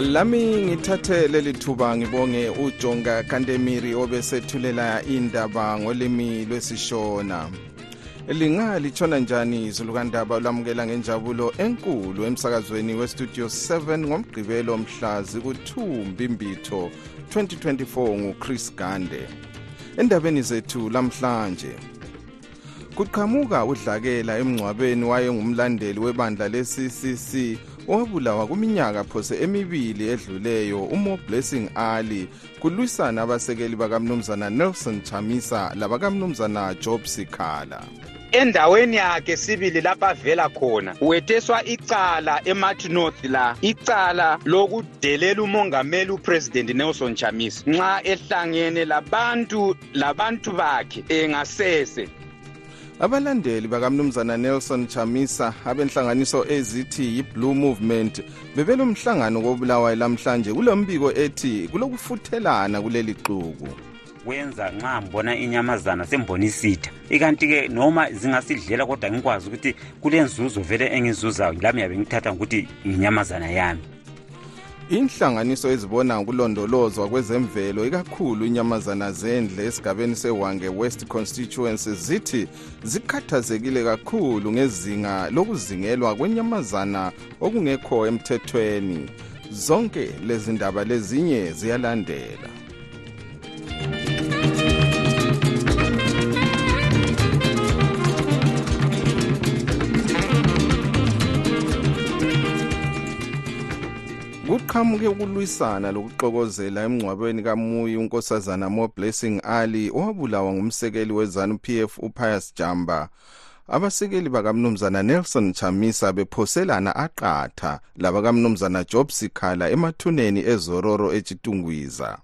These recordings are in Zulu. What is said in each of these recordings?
lami ngithathe leli thuba ngibonge ujonga kantemiri obesethulela indaba ngolimi lwesishona. Lingalithona njani izulukandaba lamukela ngenjabulo enkulu emsakazweni westudio 7 ngomgqibelo mhla ziku-2 mbimbitho 2024 nguchris gande. Endabeni zethu lamhlanje kuqhamuka udlakela emngcwabeni wayengumlandeli webandla le-ccc owabulawa kuminyaka phose emibili edluleyo umo blessing ali kulwisana abasekeli bakamnumzana nelson chamisa labakamnumzana job sikhala. Endaweni yakhe sibili lapho avela khona wetheswa icala emathi north la icala lokudelela umongameli upresident nelson chamisa. Nxa ehlangene labantu labantu bakhe engasese abalandeli bakamnumzana nelson chamisa abenhlanganiso ezithi yi-blue movement bebelomhlangano kobulawayo lamhlanje kulombiko ethi kulokufuthelana kuleli xuku. Kwenza nxa ngibona inyamazana sembona isitha ikanti-ke noma zingasidlela kodwa ngikwazi ukuthi kulenzuzo vele engizuzayo lami yabe ngithatha ngokuthi inyamazana yami inhlanganiso ezibona ukulondolozwa kwezemvelo ikakhulu inyamazana zendle esigabeni sewange west constituency zithi zikhathazekile kakhulu ngezinga lokuzingelwa kwenyamazana okungekho emthethweni. Zonke lezi ndaba lezinye ziyalandela. Kuqhamuke ukulwisana lokuxokozela emngcwabeni kamuyi unkosazana mo blessing ali owabulawa ngumsekeli wezanu pf upius jamba. Abasekeli bakamnumzana nelson chamisa bephoselana aqatha labakamnumzana job sikhala emathuneni ezororo etshitungwiza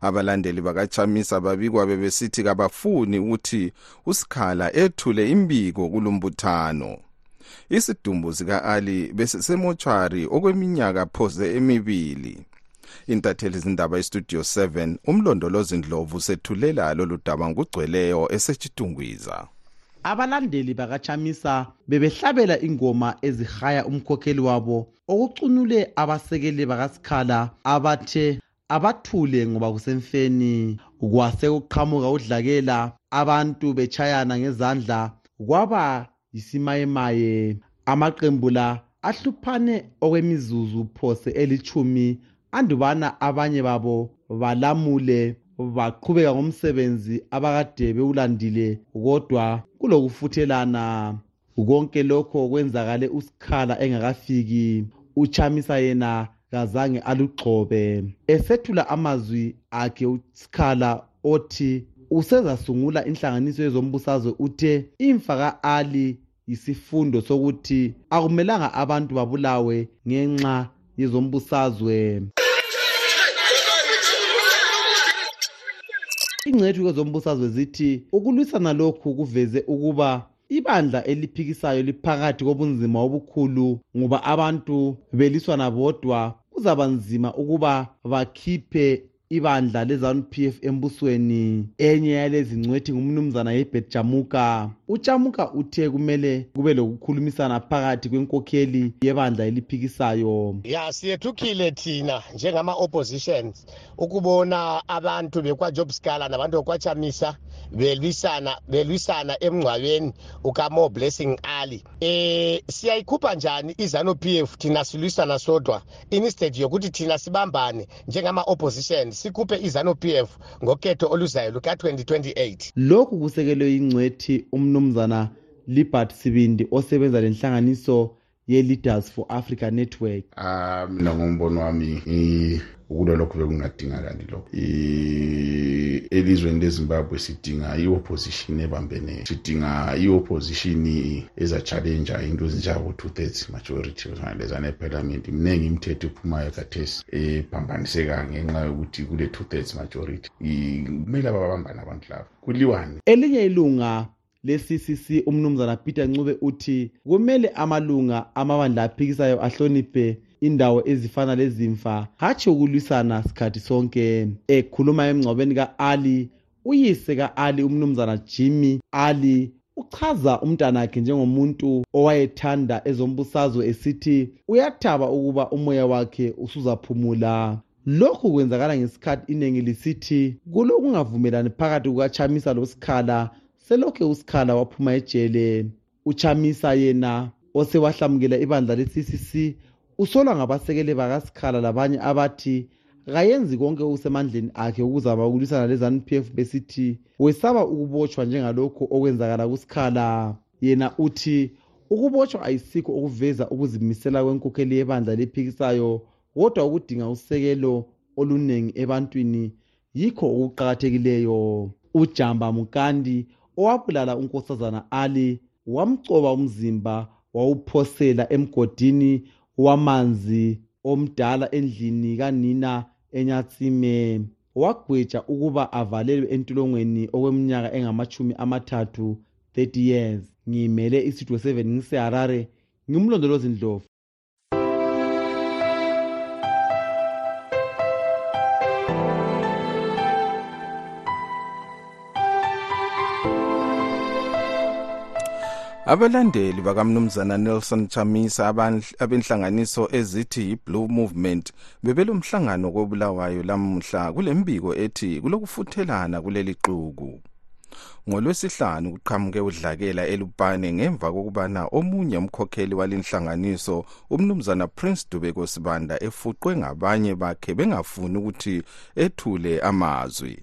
abalandeli bakachamisa babikwa bebesithi kabafuni ukuthi usikhala ethule imbiko kulumbuthano isidumbu sika-ali besisemotshwari okweminyaka phose emibili. Intatheli zindaba istudio 7 umlondolozi ndlovu sethulela lolu daba ngugcweleyo esetshitungwiza. Abalandeli bakachamisa bebehlabela ingoma ezihaya umkhokheli wabo okucunule abasekeli bakasikhala abathe abathule ngoba kusemfeni kwase kuqhamuka udlakela abantu betshayana ngezandla kwaba yisimayemaye amaqembu la ahluphane okwemizuzu phose elithumi andubana abanye babo balamule baqhubeka ngomsebenzi abakade bewulandile kodwa kulokufuthelana. Konke lokho kwenzakale usikhala engakafiki uchamisa yena kazange alugxobe. Esethula amazwi akhe usikhala othi usezasungula inhlanganiso yezombusazwe uthe imfa ka-ali yisifundo sokuthi akumelanga abantu babulawe ngenxa yezombusazwe. Ingcethu kwezombusazwe zithi ukulwisana lokhu kuveze ukuba ibandla eliphikisayo liphakathi kobunzima obukhulu ngoba abantu beliswana bodwa kuzaba nzima ukuba bakhiphe ibandla lezanu-p f embusweni. Enye yalezi ngcwethi ngumnumzana yebet jamuka. Ujamuka uthe kumele kube lokukhulumisana phakathi kwenkokheli yebandla eliphikisayo. Ya siyethukile thina njengama-oppositions ukubona abantu bekwajob scala nabantu bekwachamisa belwisana belwisana emngcwabeni ukamo blessing ali. Eh siyayikhupha njani izanu PF thina silwisana sodwa? Instead yokuthi thina sibambane njengama opposition sikhuphe izanu PF ngokhetho oluzayo luka 2028 lokhu kusekelwe ingcwethi umnumzana libert sibindi osebenza lenhlanganiso ye-leaders for africa network. Ah mina ngombono wami ukulo lokho bekungadingakali lokho. Elizweni lezimbabwe sidinga i-opposition ebambeneyo sidinga i-opposition eza-challenja into ezinjengabo-two thirds majority lezana ephalamenti mningi imithetho ephumayo kathesi ephambaniseka ngenxa yokuthi kule two thirds majority kumele ababambane abantu labo kuliwane. Elinye ilunga le-ccc umnumzana peter ncube uthi kumele amalunga amabandla aphikisayo ahloniphe indawo ezifana lezimfa hatshi ukulwisana sikhathi sonke. Ekhuluma emngcwabeni ka-ali uyise ka-ali umnumzana jimmy ali uchaza umntanakhe njengomuntu owayethanda ezombusazwe esithi uyathaba ukuba umoya wakhe usuzaphumula. Lokhu kwenzakala ngesikhathi iningi lisithi kulokungavumelani phakathi kukachamisa losikhala selokhe usikhala waphuma ejele uchamisa yena osewahlamukela ibandla le-ccc usolwa ngabasekeli bakasikhala labanye abathi kayenzi konke okusemandleni akhe ukuzama ukulwisana le-zanup f besithi wesaba ukubotshwa njengalokhu okwenzakala kusikhala. Yena uthi ukubotshwa ayisikho okuveza ukuzimisela kwenkokheli yebandla lephikisayo kodwa ukudinga usekelo oluningi ebantwini yikho okuqakathekileyo. Ujamba mukandi owabulala unkosazana ali wamcoba umzimba wawuphosela emgodini wamanzi omdala endlini kanina enyatsime wagweja ukuba avalelwe entolongweni okweminyaka engamachumi amathathu 30 years. Ngiyimele isitudio 7 ngiseharare ngimlondolozi abalandeli bakamnumzana nelson chamisa abenhlanganiso ezithi yi-blue movement bebelomhlangano kobulawayo lamuhla kule mbiko ethi kulokufuthelana kuleli xuku ngolwesihlanu kuqhamuke udlakela elupane ngemva kokubana omunye umkhokheli walenhlanganiso umnumzana prince dubeko sibanda efuqwe ngabanye bakhe bengafuni ukuthi ethule amazwi.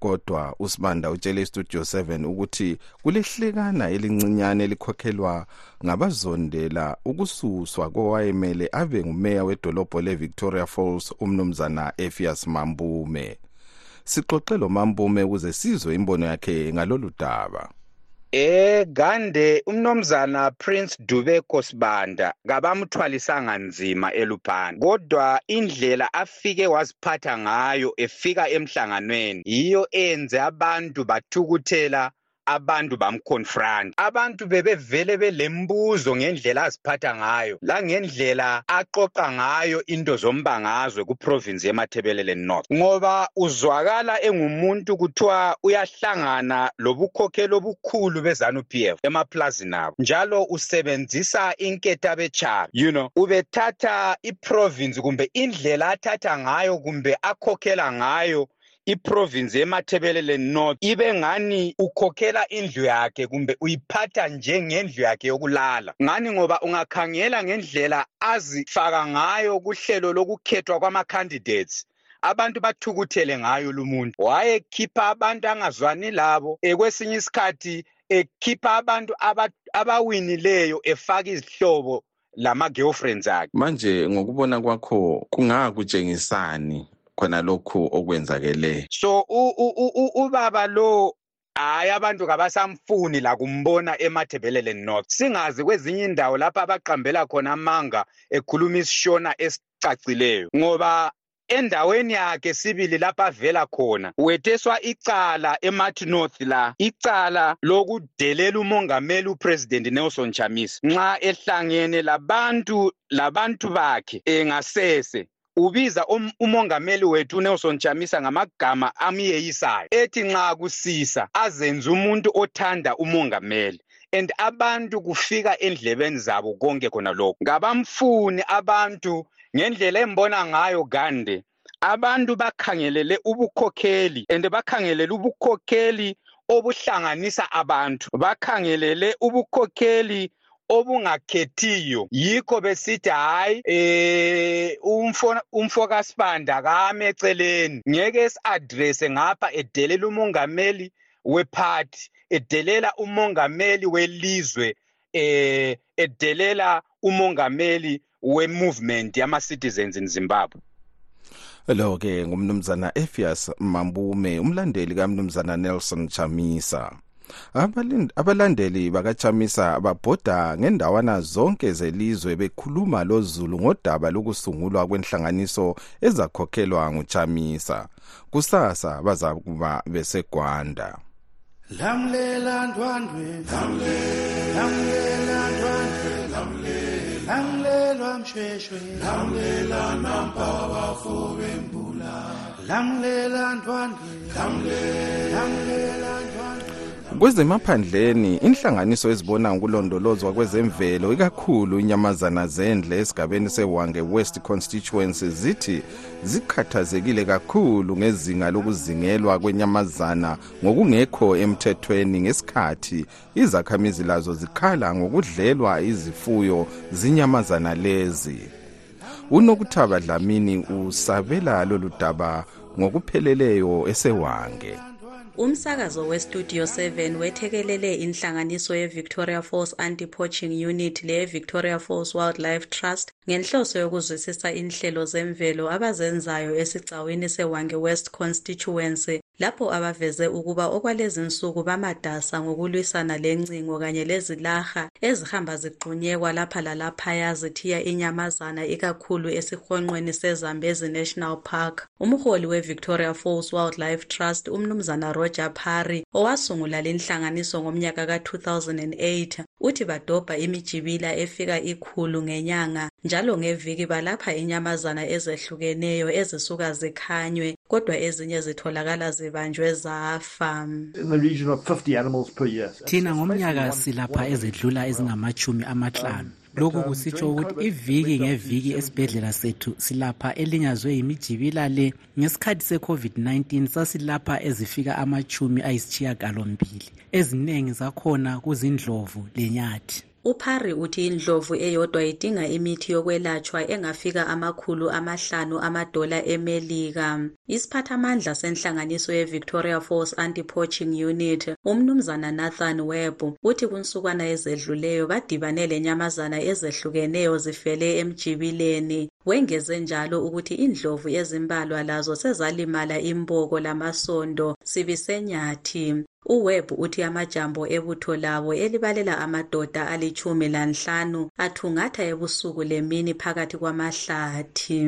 Kodwa usibanda utshele istudio 7 ukuthi kulehlekana elincinyane elikhokhelwa ngabazondela ukususwa kowayemele abe ngumeya wedolobho le-victoria falls umnumzana efias mambume. Sixoxe lo mambume ukuze sizwe imbono yakhe ngalolu daba. Eh gande umnomzana Prince Dubeko Sibanda kabamthwalisanga nzima eluphani kodwa indlela afike waziphatha ngayo efika emhlanganweni yiyo enze abantu bathukuthela abantu bamconfront. Abantu bebevele belembuzo ngendlela aziphatha ngayo langendlela aqoqa ngayo into zombangazwe kuprovince yemathebelele north ngoba uzwakala engumuntu kuthiwa uyahlangana lobukhokheli obukhulu bezanu p f emaplazini abo njalo usebenzisa inketha bechara you know ubethatha iprovince kumbe indlela athatha ngayo kumbe akhokhela ngayo iprovince yemathebelele north ibe ngani ukhokhela indlu yakhe kumbe uyiphatha njengendlu yakhe yokulala? Ngani ngoba ungakhangela ngendlela azifaka ngayo kuhlelo lokukhethwa kwama-candidates? Abantu bathukuthele ngayo lumuntu wayekhipha abantu angazwani labo ekwesinye isikhathi ekhipha abantu abawinileyo efaka izihlobo lama-girlfriends akhe. Manje ngokubona kwakho kungakutshengisani khona lokhu okwenzakeleyo so ubaba lo hayi abantu kabasamfuni la kumbona emathebelele north. Singazi kwezinye indawo lapho abaqambela khona amanga ekhuluma isishona esicacileyo ngoba endaweni yakhe sibili lapho avela khona wetheswa icala emathi north la icala lokudelela umongameli upresident nelson chamisa. Nxa ehlangene labantu labantu bakhe engasese ubiza um, umongameli wethu Nelson Chamisa ngamagama amyeyisayo ethi nxa kusisa azenze umuntu othanda umongameli and abantu kufika endlebeni zabo konke khona lokho ngabamfuni abantu ngendlela embona ngayo gande abantu bakhangelele ubukhokheli and bakhangelele ubukhokheli obuhlanganisa abantu. Bakhangelele ubukhokheli obungakhethiyo. Yikho besithi hayi eh umfo kaSibanda kame eceleni. Ngeke esi-address ngapha edelela umongameli wephathi edelela umongameli welizwe eh edelela umongameli we-movement yama-citizens in zimbabwe. Lo ke ngumnumzana Efias Mambume umlandeli kaMnumzana Nelson Chamisa. Abalandeli bakachamisa babhoda ngendawana zonke zelizwe bekhuluma lozulu ngodaba lokusungulwa kwenhlanganiso ezakhokhelwa nguchamisa kusasa bazakuba besegwanda. Lamlela ndwandwe lamlela ndwandwe lamlelwa mshweshwe lamlela nampa bafo bembula lamlela ndwandwe lamlela ndwandwe. Kwezemaphandleni inhlanganiso ezibona ngokulondolozwa kwezemvelo ikakhulu inyamazana zendle esigabeni sewange west constituency zithi zikhathazekile kakhulu ngezinga lokuzingelwa kwenyamazana ngokungekho emthethweni ngesikhathi. Izakhamizi lazo zikhala ngokudlelwa izifuyo zinyamazana lezi. Unokuthaba dlamini usabela lolu daba ngokupheleleyo esewange umsakazo westudio 7 wethekelele inhlanganiso ye-victoria falls anti-poaching unit leye-victoria falls wildlife trust ngenhloso yokuzwisisa inhlelo zemvelo abazenzayo esigcawini sewange west constituency lapho abaveze ukuba okwalezi nsuku bamadasa ngokulwisana lencingo kanye lezilaha ezihamba zigxunyekwa lapha lalaphaya zithiya inyamazana ikakhulu esihonqweni sezambezi national park. Umholi we-victoria falls wildlife trust umnumzana roger parry owasungula lenhlanganiso ngomnyaka ka-2008 uthi badobha imijibila efika ikhulu ngenyanga njalo ngeviki balapha inyamazana ezehlukeneyo ezisuka zikhanywe kodwa ezinye zitholakala zibanjwe zafa. Thina ngomnyaka silapha ezedlula ezingamachumi amahlanu. Lokhu kusitsho ukuthi iviki ngeviki esibhedlela sethu silapha elinyazwe yimijibila le. Ngesikhathi se-covid-19 sasilapha ezifika amachumi ayisishiyagalombili eziningi zakhona kuzindlovu lenyathi uphari uthi indlovu eyodwa idinga imithi yokwelatshwa engafika amakhulu amahlanu amadola emelika. Isiphathamandla senhlanganiso ye-victoria falls anti-poaching unit umnumzana nathan webb uthi kunsukwana ezedluleyo badibane lenyamazana ezehlukeneyo zifele emjibileni. Wengeze njalo ukuthi indlovu ezimbalwa lazo sezalimala imboko lamasondo sibisenyathi uwebb uthi amajambo ebutho labo elibalela amadoda alitshumi lanhlanu athungatha ebusuku lemini phakathi kwamahlathi.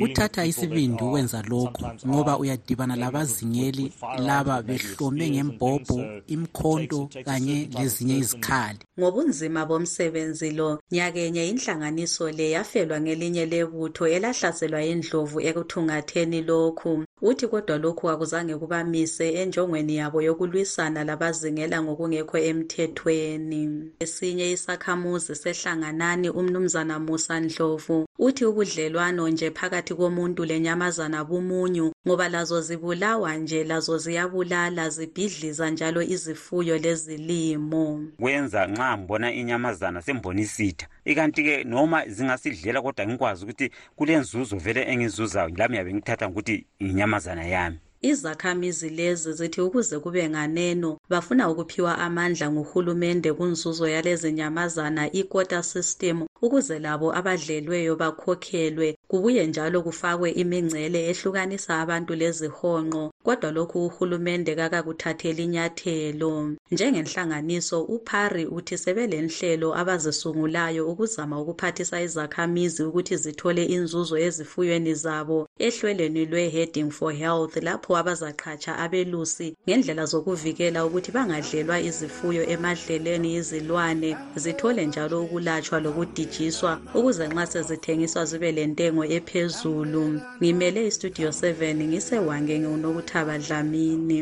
Kuthatha isibindi ukwenza lokhu ngoba uyadibana labazingeli laba behlome ngembhobho imkhonto kanye lezinye izikhali. Ngobunzima bomsebenzi lo nyakenye inhlanganiso le yafelwa ngelinye lebutho elahlaselwa yindlovu ekuthungatheni lokhu. Uthi kodwa lokhu akuzange kubamise enjongweni yabo yokulwisana labazingela ngokungekho emthethweni. Esinye isakhamuzi sehlanganani umnumzana musa ndlovu uthi ubudlelwano nje phakathi komuntu lenyamazana bumunyu ngoba lazo zibulawa nje lazo ziyabulala zibhidliza njalo izifuyo lezilimo. Kwenza nxa ngibona inyamazana sembona isitha ikanti-ke noma zingasidlela kodwa ngikwazi ukuthi kulenzuzo vele engizuzayo lami yabe ngithatha ngokuthi inyamazana yami izakhamizi lezi zithi ukuze kube nganeno bafuna ukuphiwa amandla nguhulumende kunzuzo yalezi nyamazana i-quota system ukuze labo abadlelweyo bakhokhelwe. Kubuye njalo kufakwe imingcele ehlukanisa abantu lezihonqo kodwa lokhu uhulumende kakakuthatheli inyathelo njengenhlanganiso uphari uthi sebelenhlelo abazisungulayo ukuzama ukuphathisa izakhamizi ukuthi zithole inzuzo ezifuyweni zabo ehlelweni lwe-heading for health lapho abazaqhatsha abelusi ngendlela zokuvikela ukuthi bangadlelwa izifuyo emadleleni izilwane zithole njalo ukulatshwa lokudijiswa ukuze nxa sezithengiswa zibe lentengo ephezulu. Ngimele istudio 7 ngisewange ngiwunokuthaba dlamini.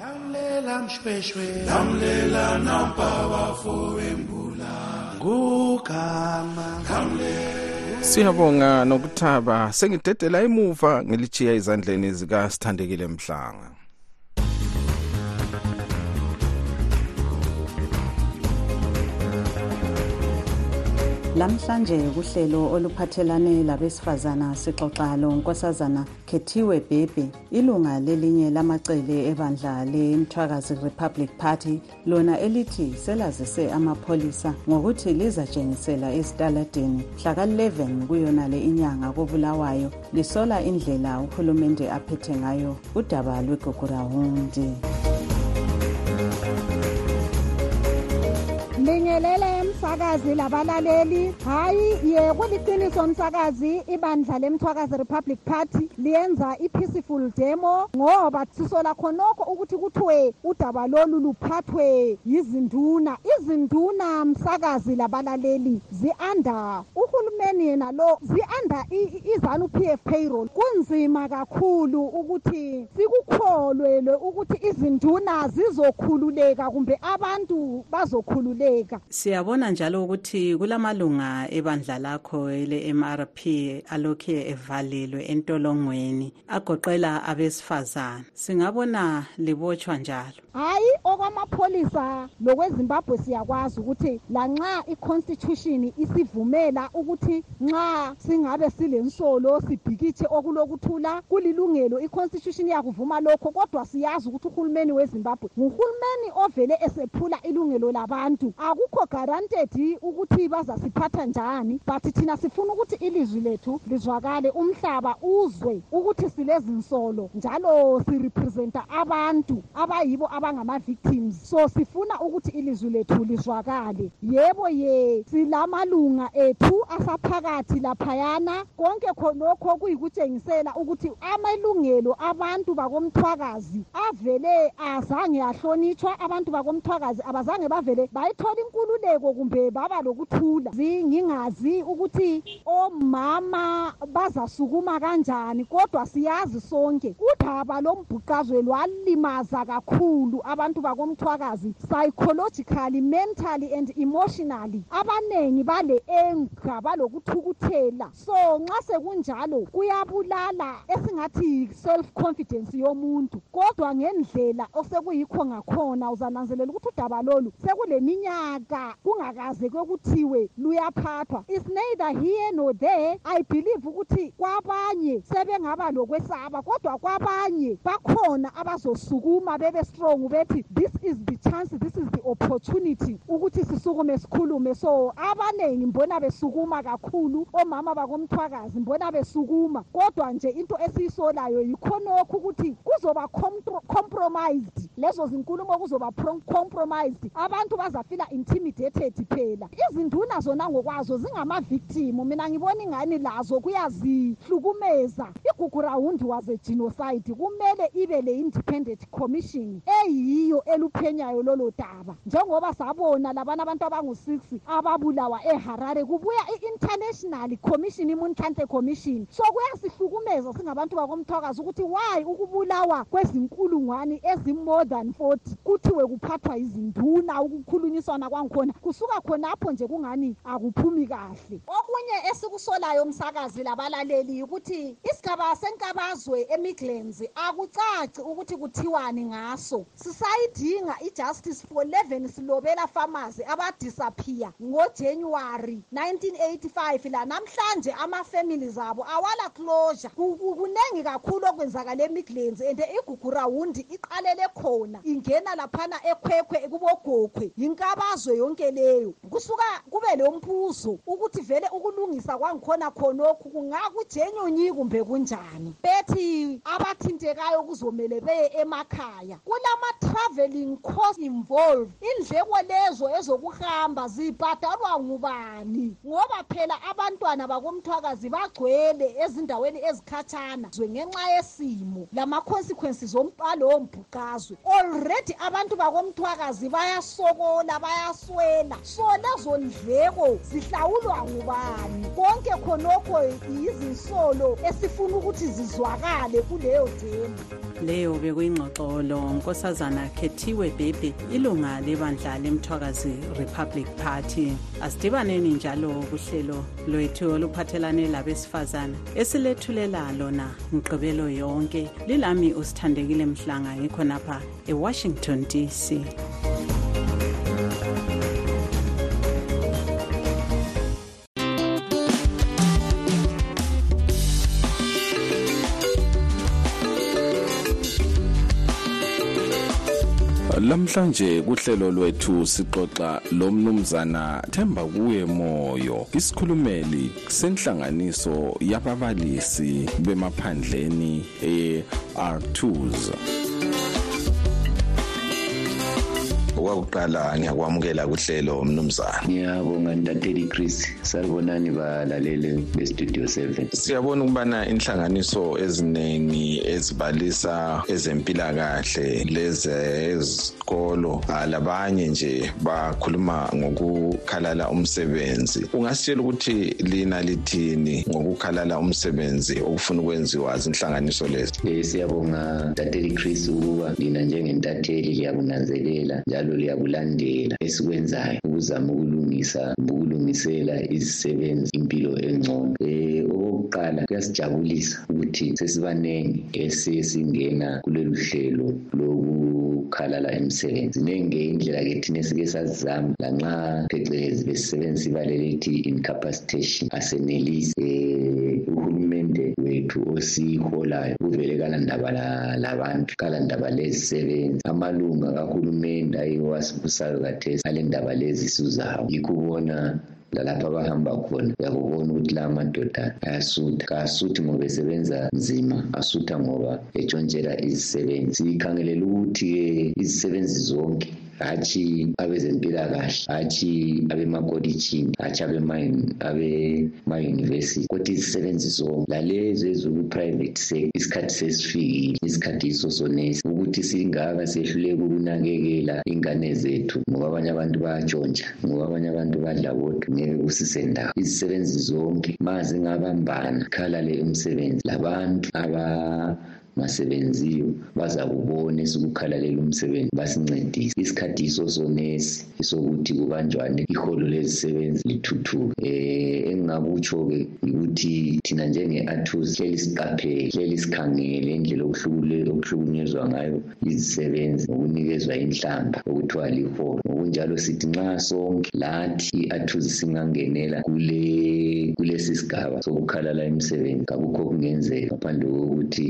Lamlela mshweshwe. Lamlela nampa bafowembula ngugama siyabonga nokuthaba sengidedela emuva ngilichiya ezandleni zikasithandekile mhlanga. Lamhlanje kuhlelo oluphathelane labesifazana sixoxa lo nkosazana khethiwe bhebhe. Ilunga lelinye lamacele ebandla lemthwakazi republic party lona elithi selazise amapholisa ngokuthi lizatshengisela ezitaladeni mhlaka-11 kuyonale inyanga kobulawayo lisola indlela uhulumende aphethe ngayo udaba lwegogurawundi Ngibingelele msakazi labalaleli. Hayi ye kuliqiniso msakazi ibandla lemthwakazi Republic Party liyenza i-peaceful demo ngoba sisola khonokho ukuthi kuthiwe udaba lolu luphathwe yizinduna. Izinduna msakazi labalaleli zi-under. Uhulumeni yena lo zi-under izanu p f payroll. Kunzima kakhulu ukuthi sikukholwelwe ukuthi izinduna zizokhululeka kumbe abantu bazokhululeka. Siyabona njalo ukuthi kulamalunga ebandla lakho ele-mrp alokhe evalelwe entolongweni agoqela abesifazana singabona libotshwa njalo. Hayi okwamapholisa lokwezimbabwe siyakwazi ukuthi lanxa i-constitution isivumela ukuthi nxa singabe silensolo sibhikitshe okulokuthula kulilungelo i-constitution iyakuvuma lokho kodwa siyazi ukuthi uhulumeni wezimbabwe nguhulumeni ovele esephula ilungelo labantu. Akukho guaranteed ukuthi bazasiphatha njani but thina sifuna ukuthi ilizwi lethu lizwakale umhlaba uzwe ukuthi silezinsolo njalo sirepresenta abantu abayibo abangama-victims. So sifuna ukuthi ilizwi lethu lizwakale. Yebo ye silamalunga ethu asaphakathi laphayana. Konke khonokho kuyikutshengisela ukuthi amalungelo abantu bakomthwakazi avele azange ahlonitshwa abantu bakomthwakazi abazange bavele bayithola inkululeko kumbe baba lokuthula ngingazi ukuthi omama bazasukuma kanjani kodwa siyazi sonke udaba lombhuqazwe lwalimaza kakhulu abantu bakomthwakazi psychologically mentally and emotionally. Abaningi bale enga balokuthukuthela. So nxa sekunjalo kuyabulala esingathi self confidence yomuntu. Kodwa ngendlela osekuyikho ngakhona uzananzelela ukuthi udaba lolu sekuleminyaka kungakaze kwekuthiwe luyaphathwa. Is neither here nor there. I believe ukuthi kwabanye sebengaba lokwesaba kodwa kwabanye bakhona abazosukuma bebe strong bethi this is the chance this is the opportunity ukuthi sisukume sikhulume. So abaningi mbona besukuma kakhulu omama bakomthwakazi mbona besukuma. Kodwa nje into esiyisolayo yikhonokho ukuthi kuzoba compromised. Lezo zinkulumo kuzoba compromised. Abantu bazafila intimidated. Phela izinduna zona ngokwazo zingama-victim. Mina ngibona ingani lazo kuyazihlukumeza igugurawundi was a genocide. Kumele ibe le-independent commission eyiyo eluphenyayo lolo daba. Njengoba sabona labana abantu abangu-six ababulawa eharare kubuya i-international commission imunhlanhle commission. So kuyasihlukumeza singabantu bakomthwakazi ukuthi why ukubulawa kwezinkulungwane ezi-more than forty kuthiwe kuphathwa izinduna ukukhulunyiswana kwangikhona kusuka khonapho nje kungani? Akuphumi kahle. Okunye esikusolayo msakazi labalaleli ukuthi isigaba senkabazwe emidlands akucaci ukuthi kuthiwani ngaso. Sisayidinga i-justice for 11 silobela pharmacy abadisappear ngojanuwari 1985 lanamhlanje ama-families abo awala closure. Kuningi kakhulu okwenzakala emidlands and igugurawundi iqalele khona ingena laphana ekhwekhwe kubogokhwe yinkabazwe yonke leyo kusuka kube lo mbuzo ukuthi vele ukulungisa kwangikhona khonokhu kungakujenyonyi kumbe kunjani. Bethi abathintekayo kuzomele beye emakhaya kulama-traveling cost involved. Indleko lezo ezokuhamba zibhadalwa ngubani? Ngoba phela abantwana bakomthwakazi bagcwele ezindaweni ezikhatshana zwe ngenxa yesimo lama-consequences ombhalo wombhuqazwe. Already abantu bakomthwakazi bayasokola bayaswela so lezo ndleko zihlawulwa ngubani? Konke khonokho yizinsolo esifuna ukuthi zizwakale kuleyo demo leyo bekuyingxoxo lo nkosazana khethiwe bhebhe ilunga lebandla lemthwakazi republic party. Asidibaneni njalo kuhlelo lwethu oluphathelane labesifazana esilethulela lona mgqibelo yonke. Lilami usithandekile mhlanga ngikhonapha ewashington dc lamhlanje kuhlelo lwethu sixoxa lo mnumzana Themba kuye moyo. Isikhulumeli senhlanganiso yababalisi bemaphandleni e-R2s okwakuqala ngiyakwamukela kuhlelo mnumzana ngiyabonga ntateli chris. Salibonani balaleli bestudio 7 siyabona ukubana inhlanganiso eziningi ezibalisa ezempilakahle lezezikolo labanye nje bakhuluma ngokukhalala umsebenzi. Ungasitshela ukuthi lina lithini ngokukhalala umsebenzi okufuna ukwenziwa zinhlanganiso lezi? Um siyabonga ntateli chris ukuba lina njengentatheli liyakunanzelela njalo liyakulandela esikwenzayo ukuzama ukulungisa ukulungisela izisebenzi impilo engcono. Um okokuqala kuyasijabulisa ukuthi sesibanengi esesingena kulelu hlelo lokukhalala emsebenzi ziningi-ke indlela-ke thina esike sazizama lanxa phecelezi besisebenzisa ibale lethi incapacitation asenelisi um uhulumende wethu osiholayo uvele kalandaba labantu kalandaba lezisebenzi. Amalunga kahulumende ayiwo asibusayo kathesi ale ndaba lezi suzawo yikho ubona lalapho abahamba khona. Uyakubona ukuthi la madoda ayasutha. Kasuthi ngoba esebenza nzima asutha ngoba etshontshela izisebenzi. Sikhangelela ukuthi-ke izisebenzi zonke hatshi abezempilakahle hatshi abemakolitshini hatshi abema-university kodwa izisebenzi zonke lalezo ezoku-private sector isikhathi sesifikile isikhathi yiso sonesi ukuthi singaka sehluleka ukunakekela ingane zethu ngoba abanye abantu bayatshontsha ngoba abanye abantu badla bodwa ngeke kusisendawo. Izisebenzi zonke ma zingabambana khalale umsebenzi labantu aba ngasebenziyo baza kubona esikukhalalela umsebenzi basincedise isikhathi yiso sonesi sokuthi kubanjwane iholo lezisebenzi lithuthuke. Um engingakutsho-ke ukuthi thina njenge-atus hleli siqaphele hleli sikhangele indlela okuhlukunyezwa ngayo izisebenzi ngokunikezwa inhlamba okuthiwa liholo. Ngokunjalo sithi nxa sonke lathi i-atus singangenela kule kulesi sigaba sokukhalala imisebenzi kakukho kungenzeka ngaphandle kokuthi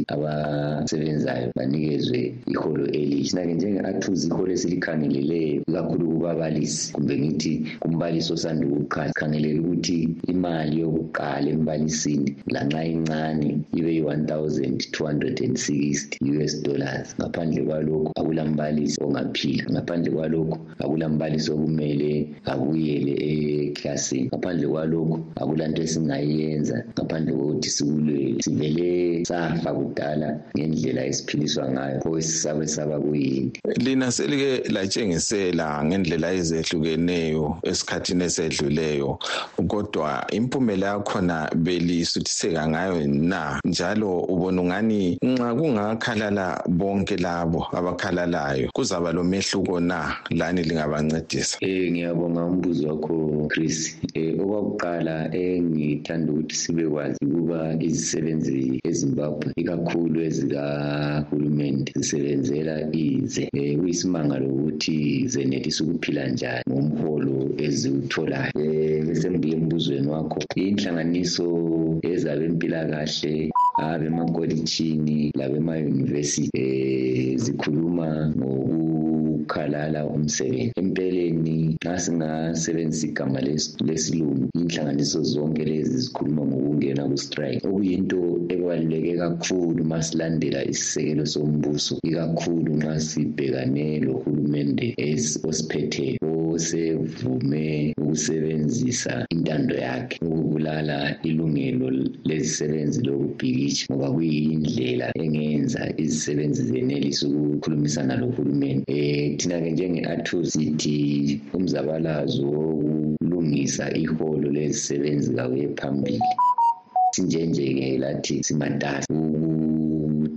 abasebenzayo banikezwe iholo elihle sinake njenge-athuzi iholo esilikhangeleleyo ikakhulu kubabalisi kumbe ngithi kumbalisi osanda ukuqala sikhangelela ukuthi imali yokuqala embalisini lanxa incane ibe yi-one thousand two hundred and sixty us dollars. Ngaphandle kwalokho akulambalisi ongaphila ngaphandle kwalokho akulambalisi okumele abuyele eklasini ngaphandle kwalokho akulanto esingayenza ngaphandle kokuthi sikulwele. Sivele safa kudala ngendlela esiphiliswa ngayo pho sisabe saba kuyini lina selike latshengisela ngendlela ezehlukeneyo esikhathini esedluleyo kodwa impumela yakhona belisuthiseka ngayo na? Njalo ubona ungani nxa kungakhalala bonke labo abakhalalayo kuzaba lomehluko na? Lani lingabancedisa. Um ngiyabonga umbuzo wakho chris. Um okwakuqala engithanda ukuthi sibekwazi ukuba izisebenzi ezimbabwe ikakhulu ezikahulumende zisebenzela ize um kuyisimangalo ukuthi zenelisa ukuphila njani ngomholo eziwutholayo. Um bese ngibuye embuzweni wakho inhlanganiso ezabempilakahle abemakolitshini labemayunivesithi um zikhuluma ngokukhalala umsebenzi empeleni nxa singasebenzisa igama lesilungu inhlanganiso zonke lezi zikhuluma ngokungena kustrike. Okuyinto ebaluleke kakhulu ma silandela isisekelo sombuso ikakhulu nxa sibhekane lohulumende osiphetheyo osevume ukusebenzisa intando yakhe ukubulala ilungelo lezisebenzi lokubhikitsha ngoba kuyindlela engenza izisebenzi zenelisa ukukhulumisana lohulumende um thina-ke njenge-athos sithi umzabalazo wokulungisa iholo lezisebenzi kakuye phambili. Sinjenje-ke lathi simatasa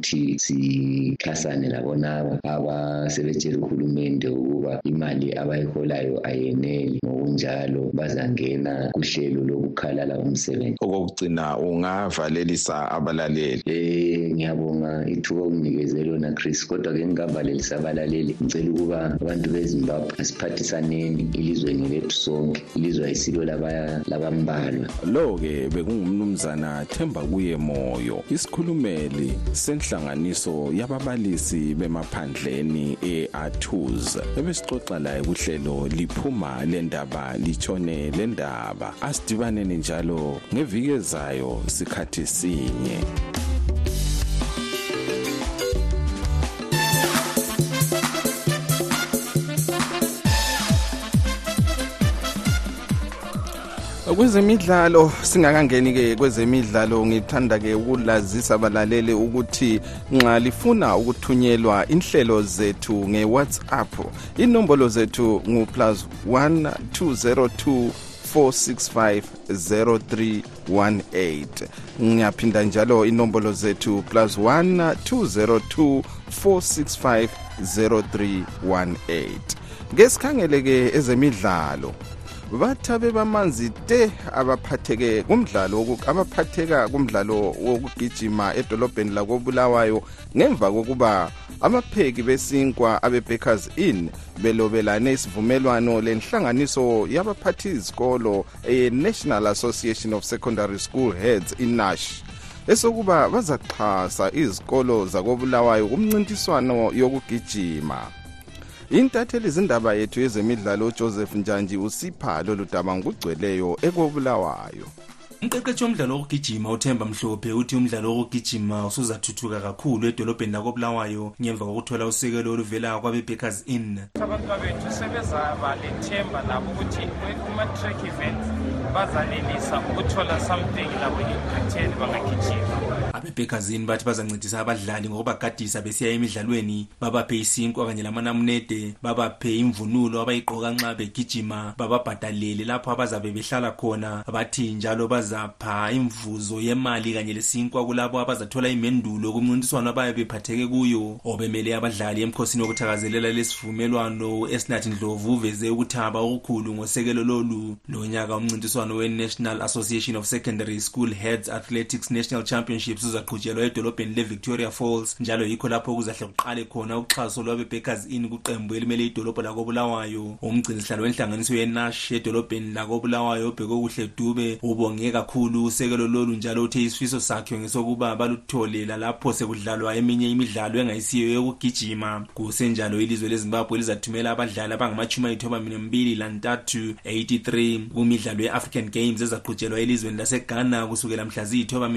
ukuthi sixhasane labonaba abasebetshela uhulumende ukuba imali abayiholayo ayeneli. Kunjalo bazangena kuhlelo lokukhalala umsebenzi. Okokugcina ungavalelisa abalaleli? Eh ngiyabonga. Ithuba kunginikeze lona Chris kodwa ke ngingavalelisa abalaleli. Ngicela ukuba abantu bezimbabwe asiphathisaneni ilizweni lethu sonke. Ilizwe ayisilo labambalwa lo-ke bekungumnumzana themba kuye moyo isikhulumeli senhlanganiso yababalisi bemaphandleni e-atus ebesixoxa laye kuhlelo liphuma le ndaba litshone le ndaba. Asidibaneni njalo ngeviki ezayo sikhathi sinye. Kwezemidlalo singakangeni ke kwezemidlalo ngithanda ke ukulazisa abalaleli ukuthi nxa lifuna ukuthunyelwa inhlelo zethu nge-whatsapp inombolo zethu ngu-plus 1202 4650318 ngiyaphinda njalo inombolo zethu plus 1202 4650318 ngesikhangele ke ezemidlalo bathabe bamanzi te abaphatheke kumdlalo abaphatheka kumdlalo wokugijima edolobheni lakobulawayo ngemva kokuba abapheki besinkwa abe-bakers inn belobelane isivumelwano lenhlanganiso yabaphathi izikolo ye-national association of secondary school heads inash esokuba bazaxhasa izikolo zakobulawayo kumncintiswano yokugijima intatheli zindaba yethu yezemidlalo ujoseph njanji usipha lolu daba ngokugcweleyo ekobulawayo umqeqeshi womdlalo wokugijima uthemba mhlophe uthi umdlalo wokugijima usuzathuthuka kakhulu edolobheni lakobulawayo ngemva kokuthola usekelo oluvela kwabe-bakers inn. Abantwa bethu sebezaba lethemba labo ukuthi kuma-track events bazanelisa ukuthola something labo in-britain bangagijima abebhekazini bathi bazancedisa abadlali ngokubagadisa besiya emidlalweni. Babaphe isinkwa kanye lamanamunede babaphe imvunulo abayigqoka nxa begijima bababhadalele lapho abazabe behlala khona. Bathi njalo bazapha imvuzo yemali kanye lesinkwa kulabo abazathola imendulo kumncintiswano abaye bephatheke kuyo. Obemele abadlali emkhosini wokuthakazelela lesivumelwano esinathi ndlovu uveze ukuthaba okukhulu ngosekelo lolu. Lonyaka umncintiswano we-national association of secondary school heads athletics national championships uzaqhutshelwa edolobheni le-victoria falls njalo yikho lapho kuzahle kuqale khona uxhaso lwabe-bakers inn kuqembu elimele idolobho lakobulawayo. Umgcinisihlalo wenhlanganiso yenash edolobheni lakobulawayo obheke kuhle dube ubonge kakhulu usekelo lolu njalo uthe isifiso sakhe ngesokuba baluthole lalapho sekudlalwa eminye imidlalo engayisiyo yokugijima. Kusenjalo ilizwe lezimbabwe lizathumela abadlali abangamachumi ayithoba mbili lantathu 83 kumidlalo ye-african games ezaqhutshelwa elizweni laseghana kusukela mhla ziyithoba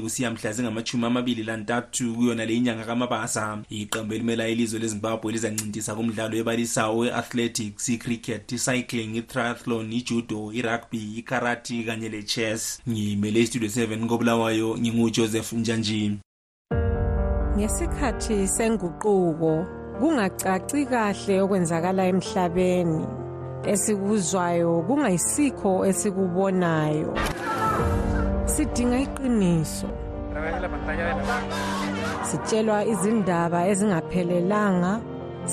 kusiya mhla zingamachumi amabili lantathu kuyona le inyanga kamabasa. Iqembu elimela ilizwe lezimbabwe lizancintisa kumdlalo ebalisa we-athletics icricket icycling itriathlon ijudo irugby ikarati kanye le-chess ngimele istudio 7 kobulawayo ngingujoseph njanjini ngesikhathi senguquko kungacaci kahle okwenzakala emhlabeni. Esikuzwayo kungayisikho esikubonayo. Sidinga iqiniso. Sitshelwa izindaba ezingaphelelanga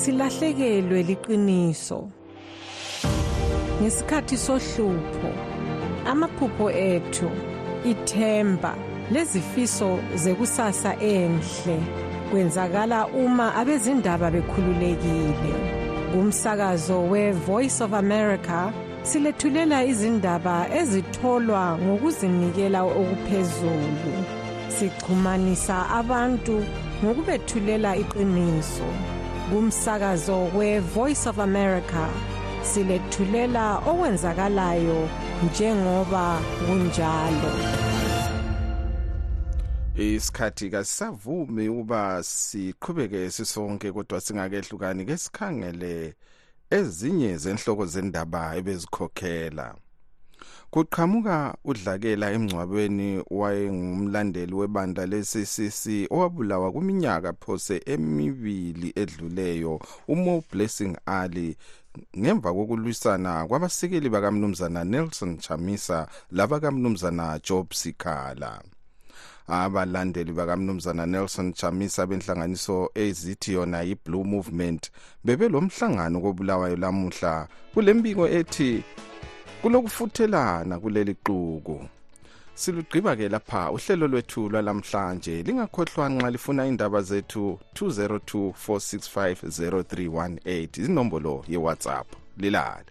silahlekelwe liqiniso. Ngesikhathi sohlupho amaphupho ethu ithemba lezifiso zekusasa enhle kwenzakala uma abezindaba bekhululekile. Kumsakazo we-voice of america silethulela izindaba ezitholwa ngokuzinikela okuphezulu. Sixhumanisa abantu ngokubethulela iqiniso. Kumsakazo we-voice of america silethulela okwenzakalayo njengoba kunjalo. Isikhathi kasisavumi ukuba siqhubeke sisonke kodwa singakehlukani ke sikhangele ezinye zenhloko zendaba ebezikhokhela. Kuqhamuka udlakela emngcwabeni wayengumlandeli webandla le-ccc owabulawa kwiminyaka phose emibili edluleyo umo blessing ali. Ngemva kokulwisana kwabasekeli bakamnumzana nelson chamisa labakamnumzana job sikhala. Abalandeli bakamnumzana nelson chamisa benhlanganiso ezithi yona yi-blue movement bebelomhlangano kobulawayo lamuhla kule mbiko ethi kulokufuthelana kuleli xuku silugqiba ke lapha uhlelo lwethu lwalamhlanje lingakhohlwa nxa lifuna indaba zethu 202 465 0318 izinombolo yewhatsapp. Lilale.